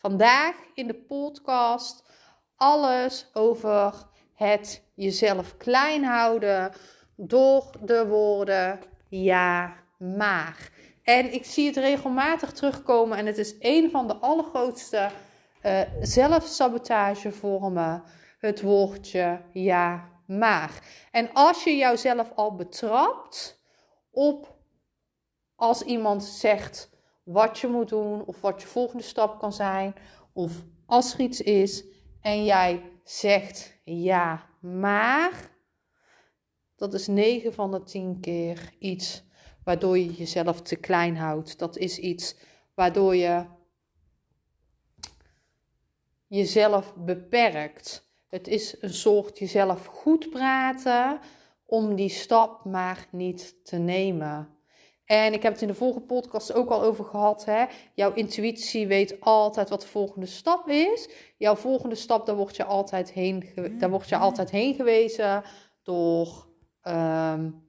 Vandaag in de podcast alles over het jezelf klein houden door de woorden ja, maar. En ik zie het regelmatig terugkomen en het is een van de allergrootste uh, zelfsabotagevormen. Het woordje ja, maar. En als je jouzelf al betrapt op als iemand zegt wat je moet doen of wat je volgende stap kan zijn of als er iets is en jij zegt ja, maar dat is 9 van de 10 keer iets waardoor je jezelf te klein houdt. Dat is iets waardoor je jezelf beperkt. Het is een soort jezelf goed praten om die stap maar niet te nemen. En ik heb het in de vorige podcast ook al over gehad. Hè? Jouw intuïtie weet altijd wat de volgende stap is. Jouw volgende stap, daar word je altijd heen, daar word je altijd heen gewezen door, um,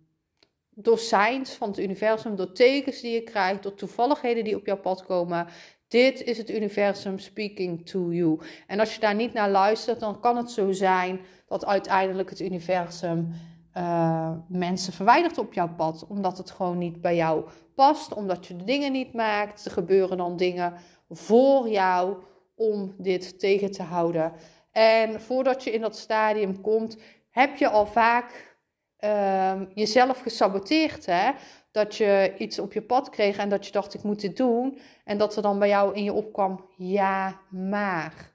door signs van het universum, door tekens die je krijgt, door toevalligheden die op jouw pad komen. Dit is het universum speaking to you. En als je daar niet naar luistert, dan kan het zo zijn dat uiteindelijk het universum uh, mensen verwijdert op jouw pad. Omdat het gewoon niet bij jou past, omdat je de dingen niet maakt. Er gebeuren dan dingen voor jou om dit tegen te houden. En voordat je in dat stadium komt, heb je al vaak uh, jezelf gesaboteerd. Hè? Dat je iets op je pad kreeg en dat je dacht, ik moet dit doen. En dat er dan bij jou in je opkwam, ja maar.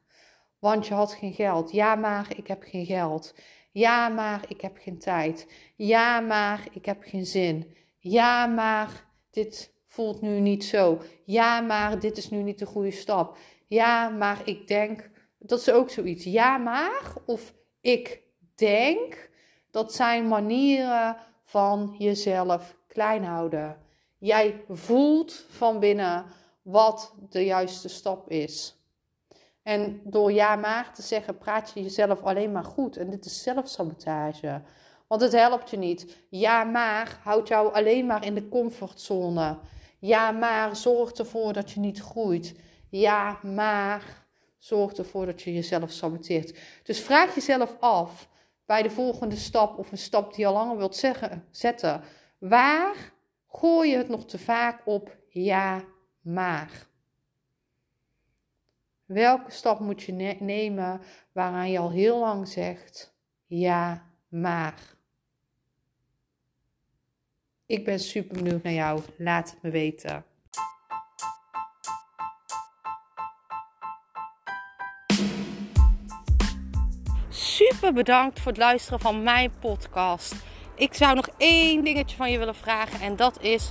Want je had geen geld. Ja maar, ik heb geen geld. Ja, maar ik heb geen tijd. Ja, maar ik heb geen zin. Ja, maar dit voelt nu niet zo. Ja, maar dit is nu niet de goede stap. Ja, maar ik denk. Dat is ook zoiets. Ja, maar of ik denk. Dat zijn manieren van jezelf klein houden. Jij voelt van binnen wat de juiste stap is. En door ja maar te zeggen, praat je jezelf alleen maar goed. En dit is zelfsabotage. Want het helpt je niet. Ja maar houdt jou alleen maar in de comfortzone. Ja maar zorgt ervoor dat je niet groeit. Ja maar zorgt ervoor dat je jezelf saboteert. Dus vraag jezelf af bij de volgende stap of een stap die je al langer wilt zeggen, zetten. Waar gooi je het nog te vaak op ja maar? Welke stap moet je nemen waaraan je al heel lang zegt ja, maar? Ik ben super benieuwd naar jou. Laat het me weten. Super bedankt voor het luisteren van mijn podcast. Ik zou nog één dingetje van je willen vragen en dat is: